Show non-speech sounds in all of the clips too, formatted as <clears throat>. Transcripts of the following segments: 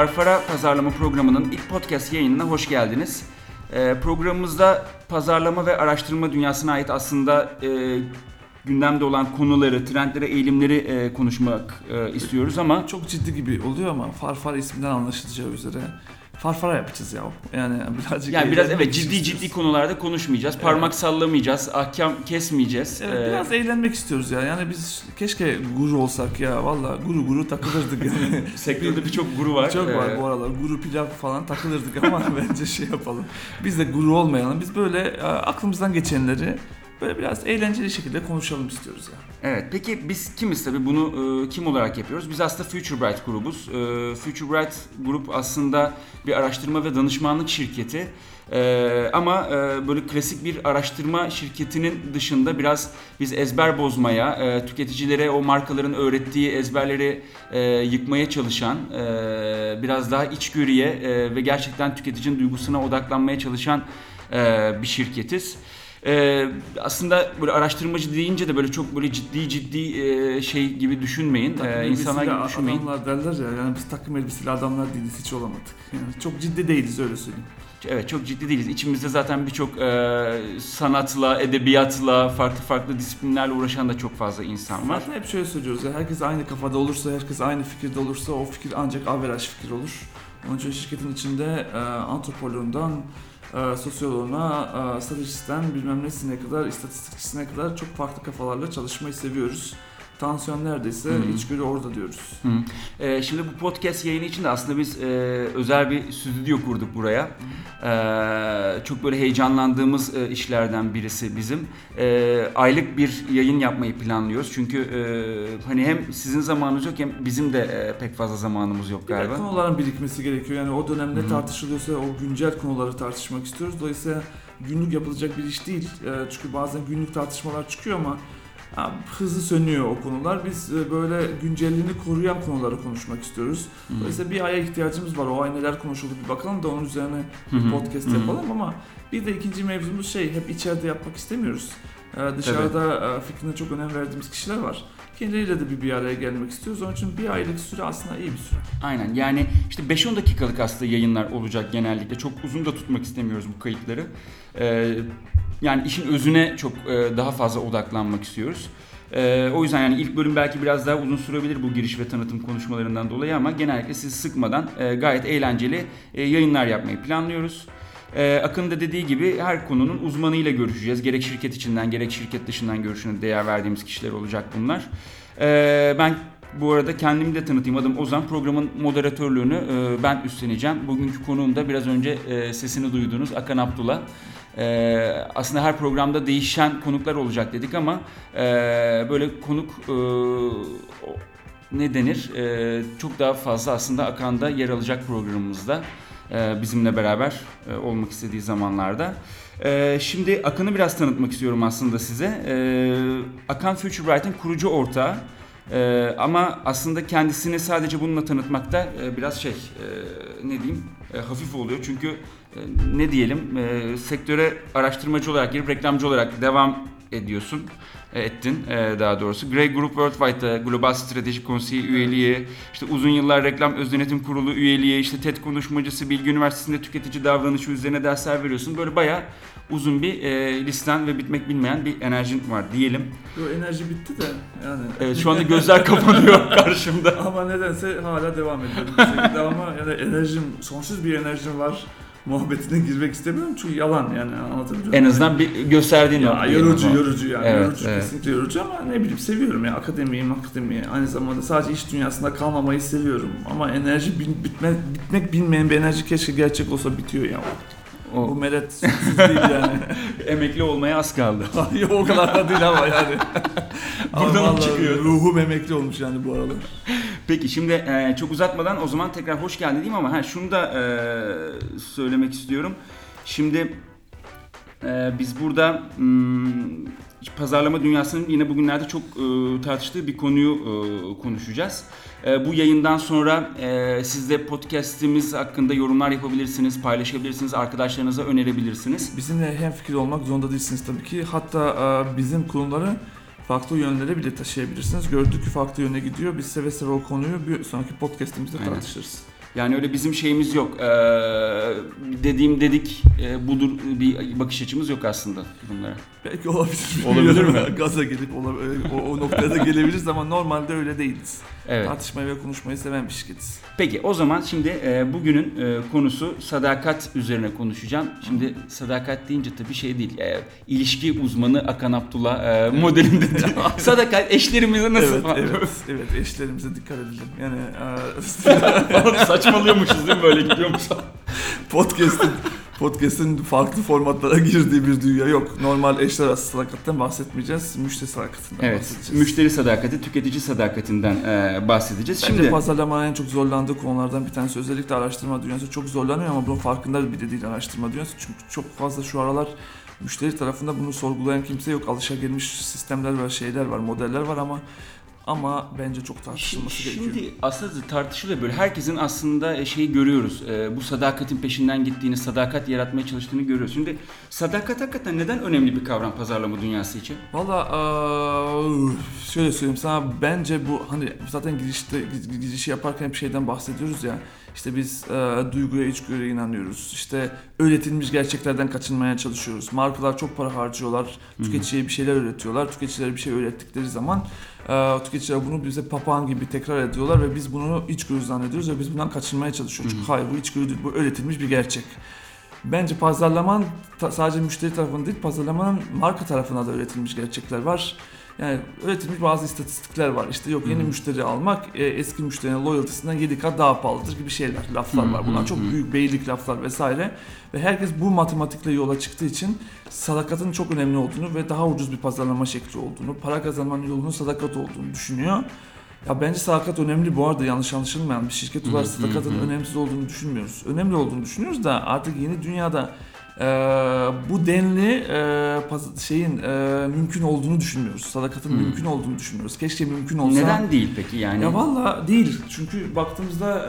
Farfara Pazarlama Programı'nın ilk podcast yayınına hoş geldiniz. Ee, programımızda pazarlama ve araştırma dünyasına ait aslında e, gündemde olan konuları, trendleri, eğilimleri e, konuşmak e, istiyoruz ama Çok ciddi gibi oluyor ama Farfara isminden anlaşılacağı üzere Farfara yapacağız ya. Yani <laughs> birazcık yani biraz evet ciddi istiyoruz. ciddi konularda konuşmayacağız. Parmak sallamayacağız, ahkam kesmeyeceğiz. Evet, Ee, biraz eğlenmek istiyoruz ya. Yani biz keşke guru olsak ya. Valla guru guru takılırdık <laughs> yani. sektörde birçok guru var. Çok var Ee, bu aralar. Guru pilav falan takılırdık ama <laughs> bence şey yapalım. Biz de guru olmayalım. Biz böyle e, aklımızdan geçenleri böyle biraz eğlenceli şekilde konuşalım istiyoruz ya. Evet, peki biz kimiz tabii bunu e, kim olarak yapıyoruz? Biz aslında Future Bright grubuz. E, Future Bright grup aslında bir araştırma ve danışmanlık şirketi. E, ama e, böyle klasik bir araştırma şirketinin dışında biraz biz ezber bozmaya, e, tüketicilere o markaların öğrettiği ezberleri e, yıkmaya çalışan, e, biraz daha içgörüye e, ve gerçekten tüketicinin duygusuna odaklanmaya çalışan e, bir şirketiz. Ee, aslında böyle araştırmacı deyince de böyle çok böyle ciddi ciddi e, şey gibi düşünmeyin. Ee, insanlar gibi düşünmeyin. Adamlar derler ya yani biz takım elbiseli adamlar değiliz hiç olamadık. Yani çok ciddi değiliz öyle söyleyeyim. Evet çok ciddi değiliz. İçimizde zaten birçok e, sanatla, edebiyatla, farklı farklı disiplinlerle uğraşan da çok fazla insan var. Zaten hep şöyle söylüyoruz ya herkes aynı kafada olursa, herkes aynı fikirde olursa o fikir ancak averaj fikir olur. Onun için şirketin içinde e, antropoloğundan e, sosyoloğuna, e, stratejisten bilmem nesine kadar, istatistikçisine kadar çok farklı kafalarla çalışmayı seviyoruz. Tansiyon neredeyse Hı hı. içgörü orada diyoruz. Hı. Ee, şimdi bu podcast yayını için de aslında biz e, özel bir stüdyo kurduk buraya. Ee, çok böyle heyecanlandığımız e, işlerden birisi bizim. Ee, aylık bir yayın yapmayı planlıyoruz. Çünkü e, hani hem sizin zamanınız yok hem bizim de e, pek fazla zamanımız yok Bir galiba. konuların birikmesi gerekiyor. Yani o dönemde Hı hı. tartışılıyorsa o güncel konuları tartışmak istiyoruz. Dolayısıyla günlük yapılacak bir iş değil. E, çünkü bazen günlük tartışmalar çıkıyor ama ya, hızlı sönüyor o konular. Biz e, böyle güncelliğini koruyan konuları konuşmak istiyoruz. Hı. Dolayısıyla bir aya ihtiyacımız var. O ay neler konuşuldu bir bakalım da onun üzerine hı. podcast yapalım ama bir de ikinci mevzumuz şey hep içeride yapmak istemiyoruz. Ee, dışarıda e, fikrine çok önem verdiğimiz kişiler var. Kendileriyle de bir, bir araya gelmek istiyoruz. Onun için bir aylık süre aslında iyi bir süre. Aynen yani işte 5-10 dakikalık aslında yayınlar olacak genellikle. Çok uzun da tutmak istemiyoruz bu kayıtları. Ee, yani işin özüne çok e, daha fazla odaklanmak istiyoruz. Ee, o yüzden yani ilk bölüm belki biraz daha uzun sürebilir bu giriş ve tanıtım konuşmalarından dolayı ama genellikle sizi sıkmadan e, gayet eğlenceli e, yayınlar yapmayı planlıyoruz. Ee, Akın da dediği gibi her konunun uzmanıyla görüşeceğiz. Gerek şirket içinden gerek şirket dışından görüşüne değer verdiğimiz kişiler olacak bunlar. Ee, ben bu arada kendimi de tanıtayım. Adım Ozan. Programın moderatörlüğünü e, ben üstleneceğim. Bugünkü konuğum da biraz önce e, sesini duyduğunuz Akan Abdullah. E, aslında her programda değişen konuklar olacak dedik ama e, böyle konuk e, ne denir? E, çok daha fazla aslında Akan'da yer alacak programımızda e, bizimle beraber e, olmak istediği zamanlarda. E, şimdi Akan'ı biraz tanıtmak istiyorum aslında size. E, Akan Future Bright'ın kurucu ortağı. Ama aslında kendisini sadece bununla tanıtmakta e, biraz şey e, ne diyeyim e, hafif oluyor çünkü e, ne diyelim e, sektöre araştırmacı olarak girip reklamcı olarak devam ediyorsun e, ettin e, daha doğrusu. Grey Group Worldwide'da Global Strateji Konseyi üyeliği, işte uzun yıllar Reklam Öz Denetim Kurulu üyeliği, işte TED konuşmacısı, Bilgi Üniversitesi'nde tüketici davranışı üzerine dersler veriyorsun. Böyle bayağı uzun bir e, listen ve bitmek bilmeyen bir enerjin var diyelim. O enerji bitti de yani. Evet, şu anda gözler kapanıyor <laughs> karşımda. ama nedense hala devam ediyorum. ama yani enerjim, sonsuz bir enerjim var. Muhabbetine girmek istemiyorum çünkü yalan yani anlatabiliyor En azından bir gösterdiğin Ya yorucu yorucu yani Evet, yorucu evet. kesinlikle yorucu ama ne bileyim seviyorum ya akademiyi akademiyi aynı zamanda sadece iş dünyasında kalmamayı seviyorum ama enerji bin- bitme, bitmek bilmeyen bir enerji keşke gerçek olsa bitiyor ya. Bu O, meret sonsuz değil yani. <laughs> emekli olmaya az kaldı. <laughs> Hayır o kadar da değil ama yani. Ama Buradan vallahi çıkıyor. Ruhum emekli olmuş yani bu aralar. Peki şimdi e, çok uzatmadan o zaman tekrar hoş geldin diyeyim ama ha, şunu da e, söylemek istiyorum. Şimdi e, biz burada hmm, pazarlama dünyasının yine bugünlerde çok e, tartıştığı bir konuyu e, konuşacağız. E, bu yayından sonra e, siz de podcast'imiz hakkında yorumlar yapabilirsiniz, paylaşabilirsiniz, arkadaşlarınıza önerebilirsiniz. Bizimle hem fikir olmak zorunda değilsiniz tabii ki. Hatta e, bizim konuları farklı yönlere bile taşıyabilirsiniz. Gördük ki farklı yöne gidiyor. Biz seve seve o konuyu bir sonraki podcastimizde Aynen. tartışırız. Yani öyle bizim şeyimiz yok. Ee, dediğim dedik e, budur bir bakış açımız yok aslında bunlara. Belki olabilir. Olabilir mi? <laughs> Gaza gelip olabilir, o, o noktaya da gelebiliriz ama normalde öyle değiliz. Evet. Tartışmayı ve konuşmayı seven bir şirketiz. Peki o zaman şimdi e, bugünün e, konusu sadakat üzerine konuşacağım. Şimdi sadakat deyince tabii şey değil. E, ilişki uzmanı Akan Abdullah e, modelinde <laughs> sadakat eşlerimize nasıl evet, evet, evet eşlerimize dikkat edelim. Yani e, <laughs> Saçmalıyormuşuz değil mi böyle gidiyormuş. podcast'in podcast'in farklı formatlara girdiği bir dünya yok. Normal eşler arası sadakatten bahsetmeyeceğiz. Müşteri sadakatinden Evet. bahsedeceğiz. Müşteri sadakati, tüketici sadakatinden e, bahsedeceğiz. Bence Şimdi pazarlamanın en çok zorlandığı konulardan bir tanesi. Özellikle araştırma dünyası çok zorlanıyor ama bunun farkında bile değil araştırma dünyası. Çünkü çok fazla şu aralar müşteri tarafında bunu sorgulayan kimse yok. Alışagelmiş sistemler var, şeyler var, modeller var ama ama bence çok tartışılması Şimdi, gerekiyor. şimdi aslında tartışılıyor böyle. Herkesin aslında e, şeyi görüyoruz. E, bu sadakatin peşinden gittiğini, sadakat yaratmaya çalıştığını görüyoruz. Şimdi sadakat hakikaten neden önemli bir kavram pazarlama dünyası için? Valla eee, şöyle söyleyeyim sana bence bu hani zaten girişte gi- girişi yaparken hep şeyden bahsediyoruz ya işte biz eee, duyguya içgörüye inanıyoruz. İşte öğretilmiş gerçeklerden kaçınmaya çalışıyoruz. Markalar çok para harcıyorlar. Tüketiciye bir şeyler öğretiyorlar tüketicilere bir şey öğrettikleri zaman eee, tüketiciler bunu bize papağan gibi tekrar ediyorlar ve biz bunu içgörü zannediyoruz ve biz bundan kaçınmaya çalışıyoruz. Çünkü hayır bu içgörü değil bu öğretilmiş bir gerçek. Bence pazarlaman sadece müşteri tarafında değil, pazarlamanın marka tarafına da üretilmiş gerçekler var. Yani üretilmiş bazı istatistikler var. İşte yok yeni Hı hı. müşteri almak e, eski müşterinin loyaltisinden 7 kat daha pahalıdır gibi şeyler, laflar Hı var. Bunlar çok büyük beylik laflar vesaire. Ve herkes bu matematikle yola çıktığı için sadakatın çok önemli olduğunu ve daha ucuz bir pazarlama şekli olduğunu, para kazanmanın yolunun sadakat olduğunu düşünüyor. Ya bence sadakat önemli bu arada yanlış anlaşılmayan bir şirket olarak sadakatın önemsiz olduğunu düşünmüyoruz. Önemli olduğunu düşünüyoruz da artık yeni dünyada e, bu denli e, şeyin e, mümkün olduğunu düşünmüyoruz. Sadakatın Hı. mümkün olduğunu düşünüyoruz. Keşke mümkün olsa. Neden değil peki yani? Ya valla değil. Çünkü baktığımızda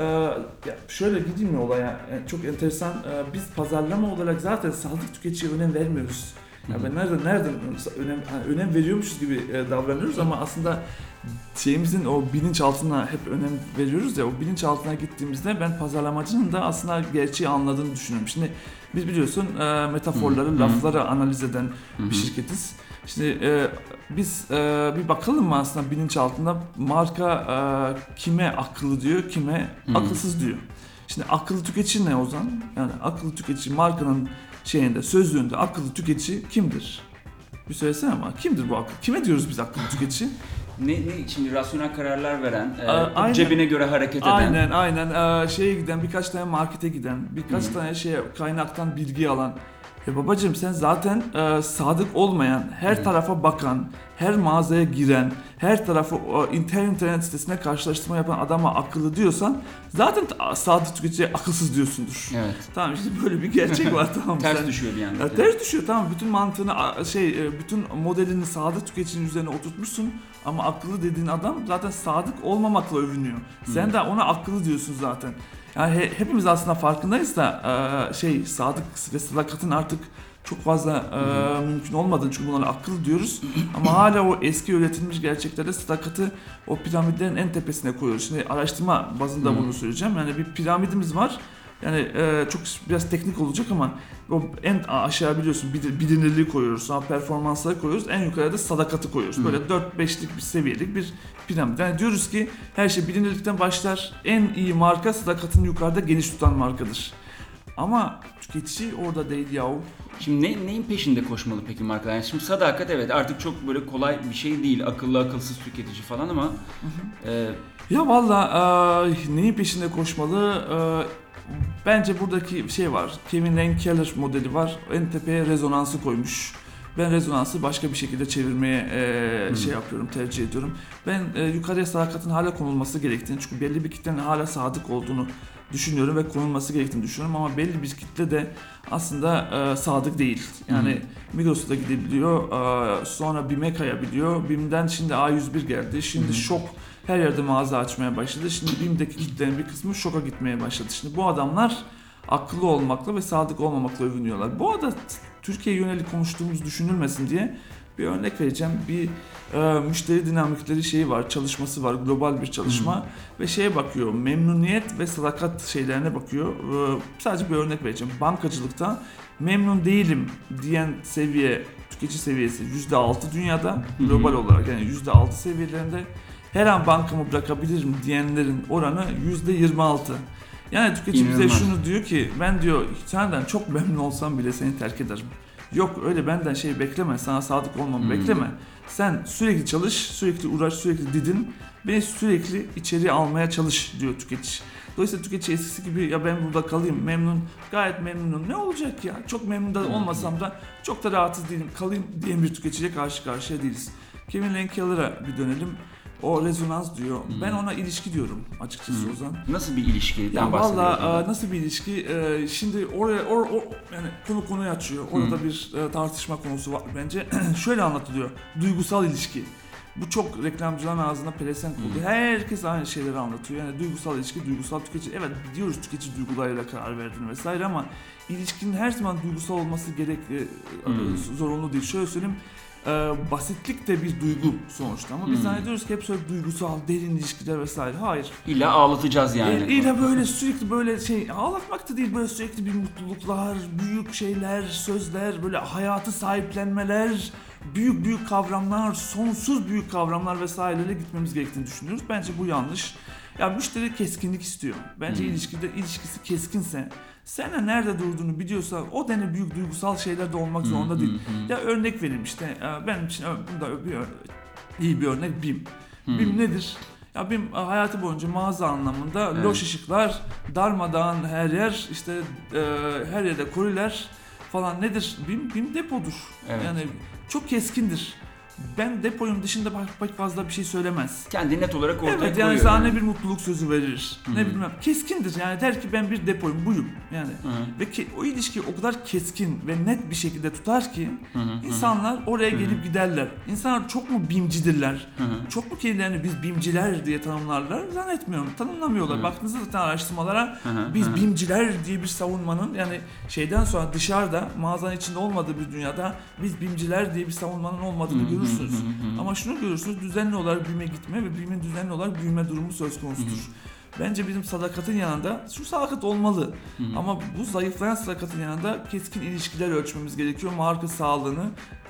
e, şöyle gideyim mi olaya? Yani çok enteresan. E, biz pazarlama olarak zaten sadık tüketiciye önem vermiyoruz. Ya Hı hı. ben nereden nereden önem hani önem veriyormuşuz gibi e, davranıyoruz ama aslında şeyimizin o bilinçaltına hep önem veriyoruz ya o bilinçaltına gittiğimizde ben pazarlamacının da aslında gerçeği anladığını düşünüyorum. Şimdi biz biliyorsun e, metaforları, Hı hı. lafları analiz eden Hı hı. bir şirketiz. Şimdi e, biz e, bir bakalım mı aslında bilinçaltında marka e, kime akıllı diyor, kime Hı. akılsız diyor. Şimdi akıllı tüketici ne Ozan? Yani akıllı tüketici markanın şeyinde, sözlüğünde akıllı tüketici kimdir? Bir söylesene ama kimdir bu akıllı? Kime diyoruz biz akıllı tüketici? <laughs> Ne, ne şimdi rasyonel kararlar veren, e, aynen. cebine göre hareket eden. aynen aynen Ee, şeye giden, birkaç tane markete giden, birkaç Hı. tane şeye kaynaktan bilgi alan. E babacım sen zaten e, sadık olmayan, her Hı. tarafa bakan, her mağazaya giren, her tarafı e, internet internet sitesine karşılaştırma yapan adama akıllı diyorsan zaten ta- sadık tüketiciye akılsız diyorsundur. Evet. Tamam işte böyle bir gerçek var <laughs> tamam? Ters Sen- düşüyor bir anda. Ya ters düşüyor tamam bütün mantığını a- şey e, bütün modelini sadık tüketicinin üzerine oturtmuşsun ama akıllı dediğin adam zaten sadık olmamakla övünüyor. Sen Hı. de ona akıllı diyorsun zaten. Yani he- hepimiz aslında farkındayız da e, şey sadık ve sadakatin artık çok fazla e, mümkün olmadığını çünkü bunlara akıl diyoruz ama hala o eski üretilmiş gerçeklerde sadakati o piramitlerin en tepesine koyuyoruz. Şimdi araştırma bazında bunu söyleyeceğim. Yani bir piramidimiz var. Yani e, çok biraz teknik olacak ama o en aşağı biliyorsun bilinirliği koyuyoruz, sonra performansları koyuyoruz, en yukarıda sadakati koyuyoruz. Hı. Böyle 4-5'lik bir seviyelik bir piramit. Yani diyoruz ki her şey bilinirlikten başlar. En iyi marka sadakatini yukarıda geniş tutan markadır. Ama tüketici orada değil yahu. Şimdi ne, neyin peşinde koşmalı peki markalar? Yani şimdi sadakat evet artık çok böyle kolay bir şey değil. Akıllı akılsız tüketici falan ama e, Ya valla e, neyin peşinde koşmalı? E, bence buradaki şey var. Kevin Lane Keller modeli var. En tepeye rezonansı koymuş. Ben rezonansı başka bir şekilde çevirmeye e, Hmm. şey yapıyorum, tercih ediyorum. Ben e, yukarıya sadakatin hala konulması gerektiğini, çünkü belli bir kitlenin hala sadık olduğunu düşünüyorum ve konulması gerektiğini düşünüyorum ama belli bir kitle de aslında e, sadık değil. Yani Hmm. Migros'a da gidebiliyor, e, sonra BİM'e kayabiliyor. BİM'den şimdi A101 geldi, şimdi hı. Şok her yerde mağaza açmaya başladı. Şimdi BİM'deki kitlerin bir kısmı Şok'a gitmeye başladı. Şimdi bu adamlar akıllı olmakla ve sadık olmamakla övünüyorlar. Bu arada Türkiye yönelik konuştuğumuz düşünülmesin diye Bir örnek vereceğim. Bir e, müşteri dinamikleri şeyi var, çalışması var, global bir çalışma ve şeye bakıyor, memnuniyet ve sadakat şeylerine bakıyor. E, sadece bir örnek vereceğim. Bankacılıkta memnun değilim diyen seviye, tüketici seviyesi %6 dünyada, global olarak yani %6 seviyelerinde. Her an bankamı bırakabilirim diyenlerin oranı %26. Yani tüketici bize İnanılmaz. şunu diyor ki ben diyor senden çok memnun olsam bile seni terk ederim. Yok öyle benden şey bekleme, sana sadık olmamı Hmm. bekleme. Sen sürekli çalış, sürekli uğraş, sürekli didin. Beni sürekli içeri almaya çalış diyor tüketici. Dolayısıyla tüketici eskisi gibi ya ben burada kalayım memnun, gayet memnunum. Ne olacak ya? Çok memnun da olmasam da çok da rahatsız değilim, kalayım diyen bir tüketiciye karşı karşıya değiliz. Kevin Lenkeller'a bir dönelim. O rezonans diyor. Hmm. Ben ona ilişki diyorum açıkçası Hmm. Ozan. Nasıl bir ilişkiden Ya valla e, nasıl bir ilişki? E, Şimdi oraya or, or, yani konu konuyu açıyor. Orada Hı. bir e, tartışma konusu var bence. <clears throat> Şöyle anlatılıyor. Duygusal ilişki. Bu çok reklamcıların ağzına pelesenk oldu. Hı. Herkes aynı şeyleri anlatıyor. Yani duygusal ilişki, duygusal tüketici. Evet biliyoruz tüketici duygularıyla karar verdiğini vesaire ama ilişkinin her zaman duygusal olması gerek Hı. zorunlu değil. Şöyle söyleyeyim. E, basitlik de bir duygu sonuçta ama biz Hı. zannediyoruz ki hep böyle duygusal, derin ilişkiler vesaire. Hayır. İlla ağlatacağız yani. E, İlla böyle sürekli böyle şey ağlatmak da değil böyle sürekli bir mutluluklar, büyük şeyler, sözler, böyle hayatı sahiplenmeler, büyük büyük kavramlar, sonsuz büyük kavramlar vesaireyle gitmemiz gerektiğini düşünüyoruz. Bence bu yanlış. Ya müşteri keskinlik istiyor. Bence Hmm. ilişkide ilişkisi keskinse, sen nerede durduğunu biliyorsa o denli büyük duygusal şeyler de olmak zorunda Hı, değil. hı. Ya örnek vereyim işte e, benim için bunda bir iyi bir örnek BİM. Hı. BİM nedir? Ya BİM e, hayatı boyunca mağaza anlamında Evet. loş ışıklar, darmadağın her yer, işte e, her yerde koliler falan nedir? BİM, BİM depodur. Evet. Yani çok keskindir. Ben depoyum dışında pek- fazla bir şey söylemez. Kendi net olarak ortaya Evet koyuyor. yani sana ne bir mutluluk sözü verir. Hı. Ne bilmem. Keskindir yani der ki ben bir depoyum buyum yani. Hı hı, Ve ki, o ilişkiyi o kadar keskin ve net bir şekilde tutar ki hı hı, hı. insanlar oraya gelip giderler. İnsanlar çok mu bimcidirler? Hı hı. Çok mu kendilerini biz bimciler diye tanımlarlar? Zannetmiyorum. Tanımlamıyorlar. Hı. Baktığınızda zaten araştırmalara Hı hı, biz hı hı. bimciler diye bir savunmanın yani şeyden sonra dışarıda mağazanın içinde olmadığı bir dünyada biz bimciler diye bir savunmanın olmadığını hı, görürsünüz. hı hı, hı. Ama şunu görürsünüz düzenli olarak büyüme gitme ve büyüme düzenli olarak büyüme durumu söz konusudur. Bence bizim sadakatin yanında şu sadakat olmalı. Hı hı. Ama bu zayıflayan sadakatin yanında keskin ilişkiler ölçmemiz gerekiyor. Marka sağlığını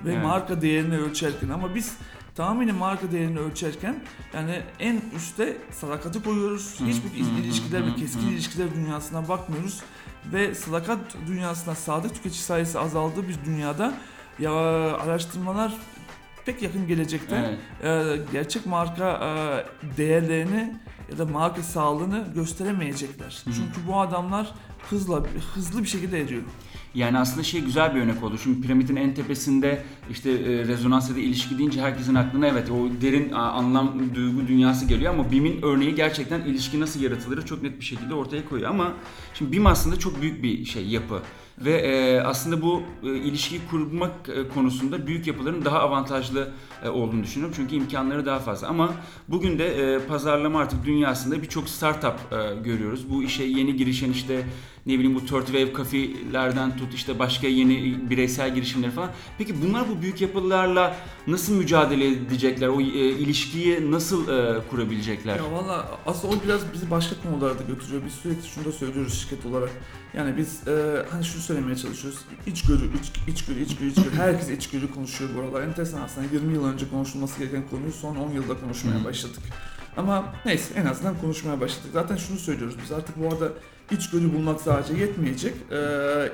ve Evet. marka değerini ölçerken. Ama biz tamamen marka değerini ölçerken yani en üste sadakati koyuyoruz. Hı hı, Hiçbir hı hı, ilişkiler hı ve hı, keskin hı. ilişkiler dünyasına bakmıyoruz. Ve sadakat dünyasına sadık tüketici sayısı azaldığı bir dünyada ya araştırmalar pek yakın gelecekte Evet. e, gerçek marka e, değerlerini ya da marka sağlığını gösteremeyecekler. Hı. Çünkü bu adamlar hızla hızlı bir şekilde eriyor. Yani aslında şey güzel bir örnek oldu. Şimdi piramidin en tepesinde işte e, rezonans ya da ilişki deyince herkesin aklına evet o derin a, anlam, duygu dünyası geliyor ama BİM'in örneği gerçekten ilişki nasıl yaratılır çok net bir şekilde ortaya koyuyor ama şimdi BİM aslında çok büyük bir şey yapı ve e, aslında bu e, ilişkiyi kurmak e, konusunda büyük yapıların daha avantajlı e, olduğunu düşünüyorum çünkü imkanları daha fazla ama bugün de e, pazarlama artık dünyasında birçok startup e, görüyoruz. Bu işe yeni girişen işte ne bileyim bu Third Wave kafelerden tut işte başka yeni bireysel girişimleri falan. Peki bunlar bu büyük yapılarla nasıl mücadele edecekler? O e, ilişkiyi nasıl e, kurabilecekler? Ya valla aslında o biraz bizi başka konulara da götürüyor. Biz sürekli şunu da söylüyoruz şirket olarak. Yani biz e, hani şunu söylemeye çalışıyoruz. İçgörü, iç, içgörü, içgörü, içgörü. Herkes içgörü konuşuyor bu aralar. Enteresan aslında 20 yıl önce konuşulması gereken konuyu son 10 yılda konuşmaya başladık. Ama neyse en azından konuşmaya başladık. Zaten şunu söylüyoruz biz artık bu arada içgörü bulmak sadece yetmeyecek. Ee,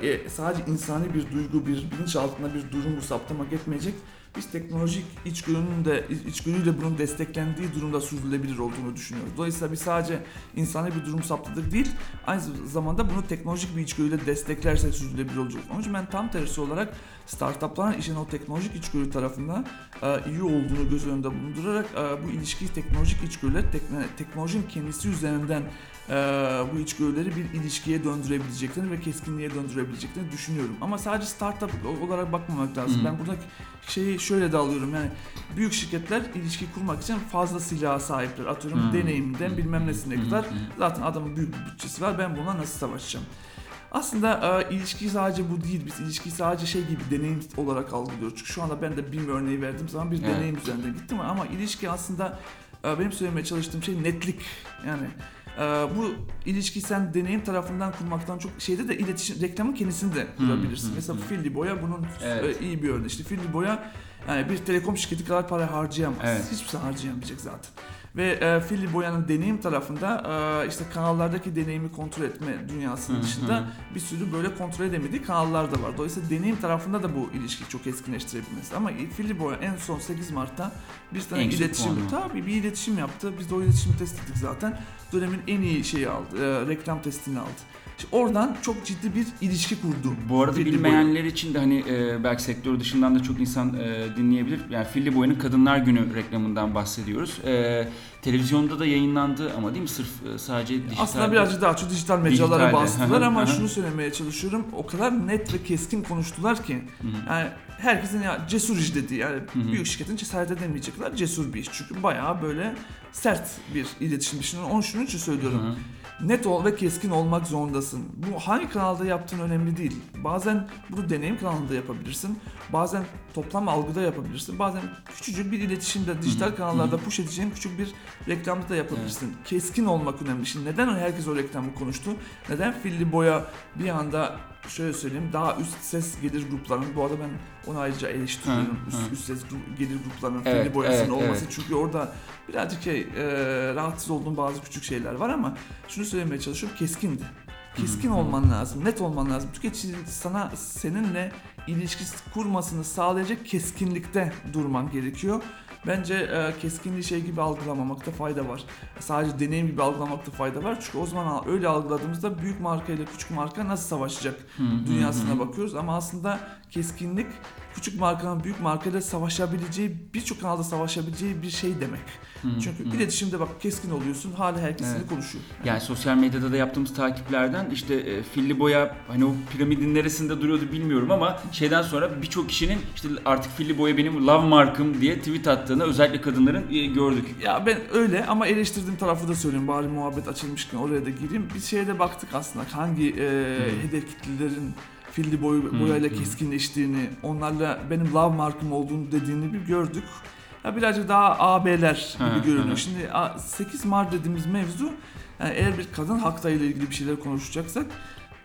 e, sadece insani bir duygu, bir bilinç altında bir durumu saptamak yetmeyecek. Biz teknolojik içgörünün de içgörüyle bunun desteklendiği durumda sürdürülebilir olduğunu düşünüyoruz. Dolayısıyla biz sadece insani bir durum saptadık değil, aynı zamanda bunu teknolojik bir içgörüyle desteklerse sürdürülebilir olacak. Onun için ben tam tersi olarak startupların işin o teknolojik içgörü tarafında e, iyi olduğunu göz önünde bulundurarak e, bu ilişkiyi teknolojik içgörüler, tekno- teknolojinin kendisi üzerinden e, bu içgörüleri bir ilişkiye döndürebileceklerini ve keskinliğe döndürebileceklerini düşünüyorum. Ama sadece startup olarak bakmamak lazım. Hı. Ben buradaki şeyi şöyle de alıyorum yani büyük şirketler ilişki kurmak için fazla silaha sahipler. Atıyorum Hı. deneyimden Hı. bilmem nesine Hı. kadar zaten adamın büyük bir bütçesi var ben bununla nasıl savaşacağım? aslında e, ilişki sadece bu değil. Biz ilişkiyi sadece şey gibi deneyim olarak algılıyoruz. Çünkü şu anda ben de BİM örneği verdiğim zaman bir Evet. deneyim üzerinden gittim ama ilişki aslında e, benim söylemeye çalıştığım şey netlik. Yani e, bu ilişkiyi sen deneyim tarafından kurmaktan çok şeyde de iletişim reklamın kendisini de kurabilirsin. hı, Mesela hı. Filli Boya bunun Evet. e, iyi bir örneği. İşte Filli Boya yani bir telekom şirketi kadar para harcayamaz. Evet. Hiçbir şey harcayamayacak zaten. Ve e, Filli Boya'nın deneyim tarafında e, işte kanallardaki deneyimi kontrol etme dünyasının dışında bir sürü böyle kontrol edemediği kanallar da var. Dolayısıyla deneyim tarafında da bu ilişkiyi çok etkinleştirebilmesi. Ama Filli Boya en son 8 Mart'ta bir tane En iletişim, puanı. tabii bir iletişim yaptı. Biz de o iletişimi test ettik zaten. Dönemin en iyi şeyi aldı, e, reklam testini aldı. İşte oradan çok ciddi bir ilişki kurdu. Bu arada Filli Boya. bilmeyenler için de hani e, belki sektör dışından da çok insan e, dinleyebilir. Yani Filli Boya'nın Kadınlar Günü reklamından bahsediyoruz. E, televizyonda da yayınlandı ama değil mi? Sırf e, sadece dijital. Aslında birazcık daha çok dijital mecralara bastılar ama şunu söylemeye çalışıyorum. O kadar net ve keskin konuştular ki yani herkesin ya cesur iş dediği yani büyük şirketin cesaret edemeyecek kadar cesur bir iş. Çünkü bayağı böyle sert bir iletişim işini. Onu şunun için söylüyorum. Net ol ve keskin olmak zorundasın. Bu hangi kanalda yaptığın önemli değil. Bazen bunu deneyim kanalında yapabilirsin. Bazen toplam algıda yapabilirsin. Bazen küçücük bir iletişimde, dijital kanallarda push edeceğin küçük bir reklamda da yapabilirsin. Keskin olmak önemli. Şimdi neden herkes o reklamı konuştu? Neden Filli Boya bir anda şöyle söyleyeyim daha üst ses gelir gruplarının bu arada ben onu ayrıca eleştiriyorum. Hı, üst, hı. üst ses gelir gruplarının Evet, Filli Boyası'nın evet, olması. evet. Çünkü orada birazcık şey e, rahatsız olduğum bazı küçük şeyler var ama şunu söylemeye çalışıyorum keskindi. Keskin Hı hı. olman lazım, net olman lazım. Tüketici sana seninle ilişki kurmasını sağlayacak keskinlikte durman gerekiyor. Bence e, keskinliği şey gibi algılamamakta fayda var. Sadece deneyim gibi algılamakta fayda var. Çünkü o zaman öyle algıladığımızda büyük marka ile küçük marka nasıl savaşacak dünyasına bakıyoruz. Ama aslında keskinlik küçük markanın büyük markayla savaşabileceği, birçok kanalda savaşabileceği bir şey demek. Hı Çünkü hı. iletişimde bak keskin oluyorsun, hala herkes seni Evet. konuşuyor. Yani sosyal medyada da yaptığımız takiplerden işte e, Filli Boya hani o piramidin neresinde duruyordu bilmiyorum ama şeyden sonra birçok kişinin işte artık Filli Boya benim love markım diye tweet attığını özellikle kadınların e, gördük. Ya ben öyle ama eleştirdiğim tarafı da söyleyeyim. Bari muhabbet açılmışken oraya da gireyim. Bir şeye de baktık aslında. Hangi e, hedef kitlelerin filli boy, Hı, boyayla hı. keskinleştiğini, onlarla benim love markım olduğunu dediğini bir gördük. Ya birazcık daha AB'ler gibi görünüyor. Şimdi a- 8 Mart dediğimiz mevzu yani eğer bir kadın hakları ile ilgili bir şeyler konuşacaksak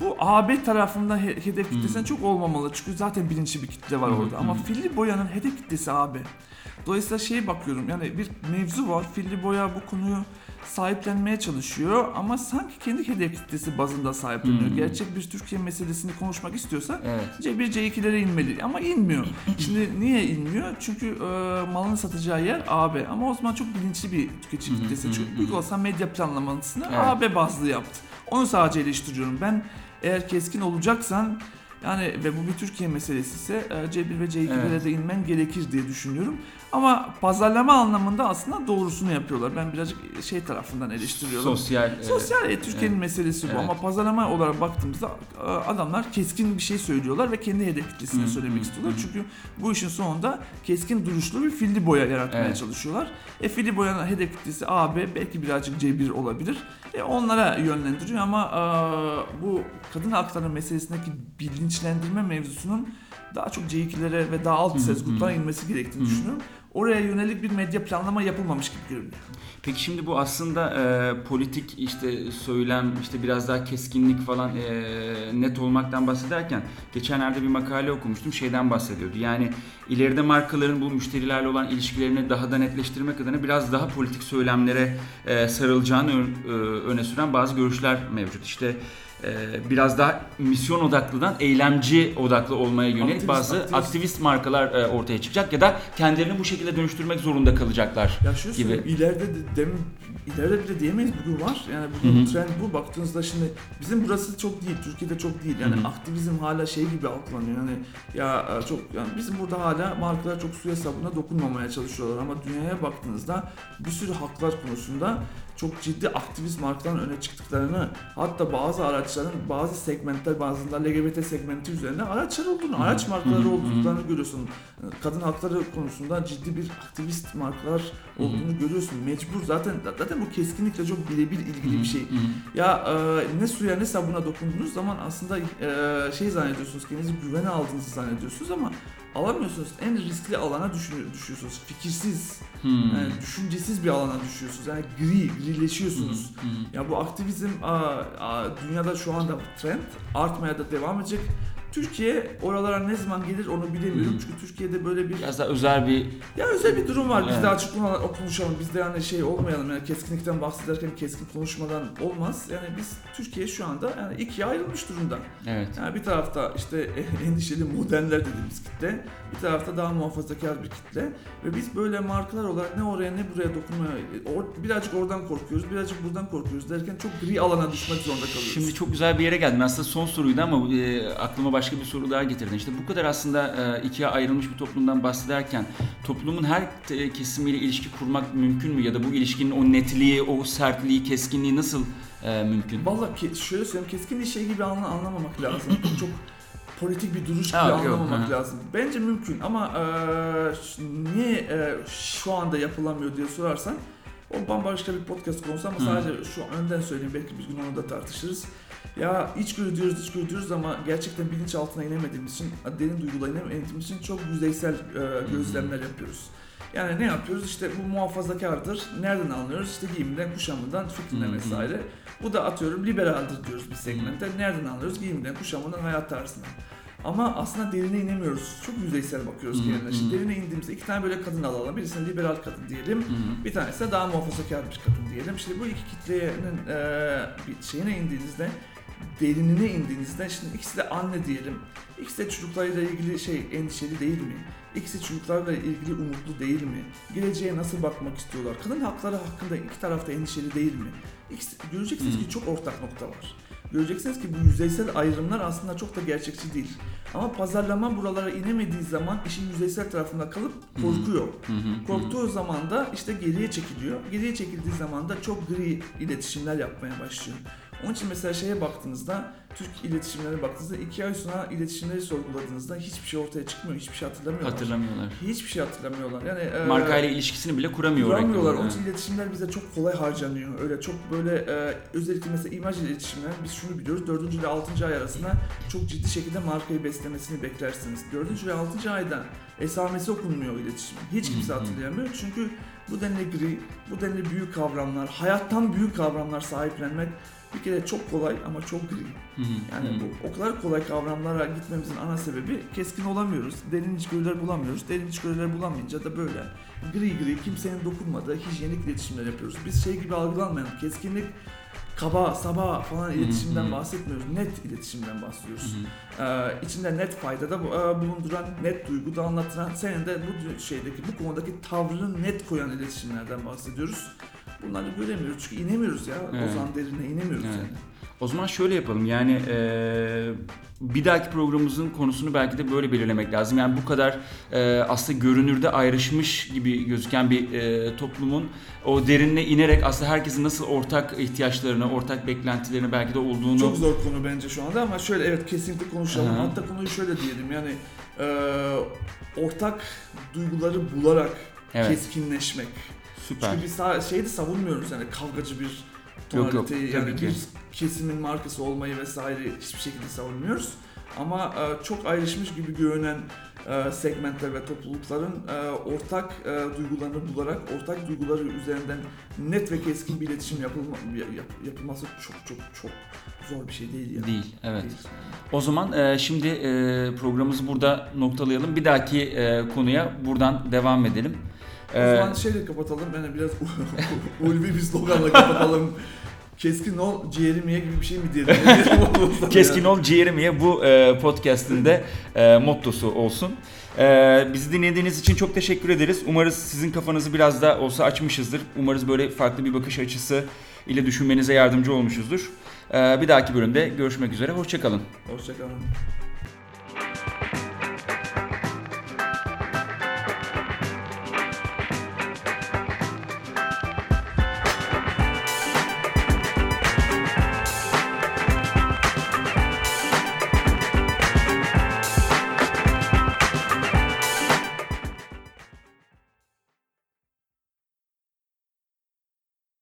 bu AB tarafında he- hedef kitlesinden çok olmamalı. Çünkü zaten bilinçli bir kitle var Hı, orada. Ama filli boyanın hedef kitlesi AB. Dolayısıyla şeye bakıyorum yani bir mevzu var. Filli Boya bu konuyu sahiplenmeye çalışıyor ama sanki kendi hedef kitlesi bazında sahipleniyor. Hmm. Gerçek bir Türkiye meselesini konuşmak istiyorsa Evet. C1 C2'lere inmeli ama inmiyor. <laughs> Şimdi niye inmiyor? Çünkü e, malını satacağı yer AB ama o zaman çok bilinçli bir tüketici kitlesi. Çünkü büyük olsa medya planlamasını Evet. AB bazlı yaptı. Onu sadece eleştiriyorum. Ben eğer keskin olacaksan yani ve bu bir Türkiye meselesi ise e, C1 ve C2'lere Evet. de inmen gerekir diye düşünüyorum. Ama pazarlama anlamında aslında doğrusunu yapıyorlar. Ben birazcık şey tarafından eleştiriyorum. Sosyal. e, Sosyal e, Türkiye'nin evet. meselesi bu Evet. ama pazarlama olarak baktığımızda e, adamlar keskin bir şey söylüyorlar ve kendi hedef kitlesine söylemek istiyorlar. Çünkü bu işin sonunda keskin duruşlu bir filli boya yaratmaya Evet. çalışıyorlar. E filli boyanın hedef kitlesi AB belki birazcık C1 olabilir. E, onlara yönlendiriyor ama e, bu kadın hakları meselesindeki bilinçlendirme mevzusunun daha çok C2'lere ve daha alt ses gruplara inmesi gerektiğini düşünüyorum. Oraya yönelik bir medya planlama yapılmamış gibi görünüyor. Peki şimdi bu aslında e, politik işte söylem işte biraz daha keskinlik falan e, net olmaktan bahsederken geçenlerde bir makale okumuştum şeyden bahsediyordu. Yani ileride markaların bu müşterilerle olan ilişkilerini daha da netleştirmek adına biraz daha politik söylemlere e, sarılacağını ö- e, öne süren bazı görüşler mevcut. İşte biraz daha misyon odaklıdan eylemci odaklı olmaya yönelik Aktivist, bazı aktivist. aktivist markalar e, ortaya çıkacak ya da kendilerini bu şekilde dönüştürmek zorunda kalacaklar. Ya şunu gibi. ileride de, dem, ileride bile diyemeyiz bugün var. Yani bugün Hı hı. trend bu. Baktığınızda şimdi bizim burası çok değil, Türkiye'de çok değil. Yani Hı hı. aktivizm hala şey gibi algılanıyor. Yani ya e, çok yani bizim burada hala markalar çok su hesabına dokunmamaya çalışıyorlar ama dünyaya baktığınızda bir sürü haklar konusunda çok ciddi aktivist markaların öne çıktıklarını hatta bazı araç araçların bazı segmentler bazında LGBT segmenti üzerine araçlar olduğunu, araç markaları olduklarını görüyorsun. Kadın hakları konusunda ciddi bir aktivist markalar olduğunu görüyorsun. Mecbur zaten zaten bu keskinlikle çok birebir ilgili bir şey. Ya e, ne suya ne sabuna dokunduğunuz zaman aslında e, şey zannediyorsunuz kendinizi güvene aldığınızı zannediyorsunuz ama alamıyorsunuz. En riskli alana düşüyorsunuz. Fikirsiz, Hı. yani düşüncesiz bir alana düşüyorsunuz. Yani gri, grileşiyorsunuz. Hı hı. Ya bu aktivizm a, a, dünyada şu anda trend artmaya da devam edecek. Türkiye oralara ne zaman gelir onu bilemiyorum. Hı. Çünkü Türkiye'de böyle bir Biraz daha özel bir ya özel bir durum var. Biz Evet. de açık konu- konuşalım. Biz de yani şey olmayalım. Yani keskinlikten bahsederken keskin konuşmadan olmaz. Yani biz Türkiye şu anda yani ikiye ayrılmış durumda. evet. Yani bir tarafta işte <laughs> endişeli modernler dediğimiz kitle, bir tarafta daha muhafazakar bir kitle ve biz böyle markalar olarak ne oraya ne buraya dokunmaya or- birazcık oradan korkuyoruz, birazcık buradan korkuyoruz derken çok gri alana düşmek zorunda kalıyoruz. Şimdi çok güzel bir yere geldin. Aslında son soruydu ama e, aklıma başka bir soru daha getirdin. İşte bu kadar aslında e, ikiye ayrılmış bir toplumdan bahsederken toplumun her e, kesimiyle ilişki kurmak mümkün mü? Ya da bu ilişkinin o netliği, o sertliği, keskinliği nasıl e, mümkün? Vallahi ki, şöyle söyleyeyim keskin şey gibi anla, anlamamak lazım. <clears throat> çok politik bir duruş gibi Ha, yok, anlamamak hı. lazım. Bence mümkün ama ş- niye eee, şu anda yapılamıyor diye sorarsan o bambaşka bir podcast konusu ama Hı. sadece şu önden söyleyeyim belki bir gün onu da tartışırız. Ya içgörü diyoruz, içgörü diyoruz ama gerçekten bilinçaltına inemediğimiz için, derin duygulara inemediğimiz için çok yüzeysel eee, gözlemler yapıyoruz. Yani ne yapıyoruz? İşte bu muhafazakardır. Nereden anlıyoruz? İşte giyiminden, kuşamından, fikrinden vesaire. Bu da atıyorum liberaldir diyoruz bir segmentte. Nereden anlıyoruz? Giyiminden, kuşamından, hayat tarzından. Ama aslında derine inemiyoruz. Çok yüzeysel bakıyoruz hı. kendine. Şimdi derine indiğimizde iki tane böyle kadın alalım. Birisine liberal kadın diyelim. Bir tanesi de daha muhafazakar bir kadın diyelim. İşte bu iki kitlenin eee, bir şeyine indiğinizde, derinine indiğinizde şimdi ikisi de anne diyelim. İkisi de çocuklarıyla ilgili şey endişeli değil mi? İkisi çocuklarla ilgili umutlu değil mi? Geleceğe nasıl bakmak istiyorlar? Kadın hakları hakkında iki tarafta endişeli değil mi? İkisi, göreceksiniz ki çok ortak nokta var. Göreceksiniz ki bu yüzeysel ayrımlar aslında çok da gerçekçi değil. Ama pazarlama buralara inemediği zaman işin yüzeysel tarafında kalıp Hı. korkuyor. Hı hı. Korktuğu zaman da işte geriye çekiliyor. Geriye çekildiği zaman da çok gri iletişimler yapmaya başlıyor. Onun için mesela şeye baktığınızda, Türk iletişimlere baktığınızda iki ay sonra iletişimleri sorguladığınızda hiçbir şey ortaya çıkmıyor, hiçbir şey hatırlamıyorlar. Hatırlamıyorlar. Hiçbir şey hatırlamıyorlar. Yani e, Markayla ilişkisini bile kuramıyor. kuramıyorlar. Onun için iletişimler bize çok kolay harcanıyor. Öyle çok böyle e, özellikle mesela imaj iletişimler biz şunu biliyoruz. 4. ile 6. ay arasında çok ciddi şekilde markayı beslemesini beklersiniz. 4. ve 6. ayda esamesi okunmuyor iletişimin. Hiç kimse hatırlayamıyor. Çünkü bu denli gri, bu denli büyük kavramlar, hayattan büyük kavramlar sahiplenmek bir kere çok kolay ama çok gri. Yani bu o kadar kolay kavramlara gitmemizin ana sebebi keskin olamıyoruz. Derin içgörüler bulamıyoruz. Derin içgörüler bulamayınca da böyle gri gri kimsenin dokunmadığı hijyenik iletişimler yapıyoruz. Biz şey gibi algılanmayan keskinlik kaba, saba falan iletişimden bahsetmiyoruz. Net iletişimden bahsediyoruz. hı. Ee, içinde net fayda da bu- e, bulunduran, net duygu da anlatıran, senin de bu şeydeki, bu konudaki tavrını net koyan iletişimlerden bahsediyoruz. Bunları göremiyoruz çünkü inemiyoruz ya. Evet. Ozan derine inemiyoruz Evet. yani. O zaman şöyle yapalım yani eee, bir dahaki programımızın konusunu belki de böyle belirlemek lazım. Yani bu kadar eee, aslında görünürde ayrışmış gibi gözüken bir eee, toplumun o derinine inerek aslında herkesin nasıl ortak ihtiyaçlarını, ortak beklentilerini belki de olduğunu... Çok zor konu bence şu anda ama şöyle evet kesinlikle konuşalım. Hı. Hatta konuyu şöyle diyelim yani e, ortak duyguları bularak Evet. keskinleşmek. Süper. Çünkü biz sa- şeyi de savunmuyoruz yani kavgacı bir Yok, yok, tonaliteyi tabii yani ki. bir kesimin markası olmayı vesaire hiçbir şekilde savunmuyoruz. Ama e, çok ayrışmış gibi görünen e, segmentler ve toplulukların e, ortak e, duygularını bularak ortak duyguları üzerinden net ve keskin bir iletişim yapılma, yap- yapılması çok çok çok zor bir şey değil ya. Değil, evet. Değil. O zaman e, şimdi e, programımızı burada noktalayalım. Bir dahaki e, konuya buradan devam edelim. O E, zaman şeyle kapatalım. Yani biraz ulvi bir sloganla kapatalım. Keskin ol ciğerim ye gibi bir şey mi diyelim? Keskin ol ciğerim ye bu e, podcast'in de e, mottosu olsun. E, bizi dinlediğiniz için çok teşekkür ederiz. Umarız sizin kafanızı biraz da olsa açmışızdır. Umarız böyle farklı bir bakış açısı ile düşünmenize yardımcı olmuşuzdur. E, bir dahaki bölümde görüşmek üzere. Hoşçakalın. Hoşçakalın.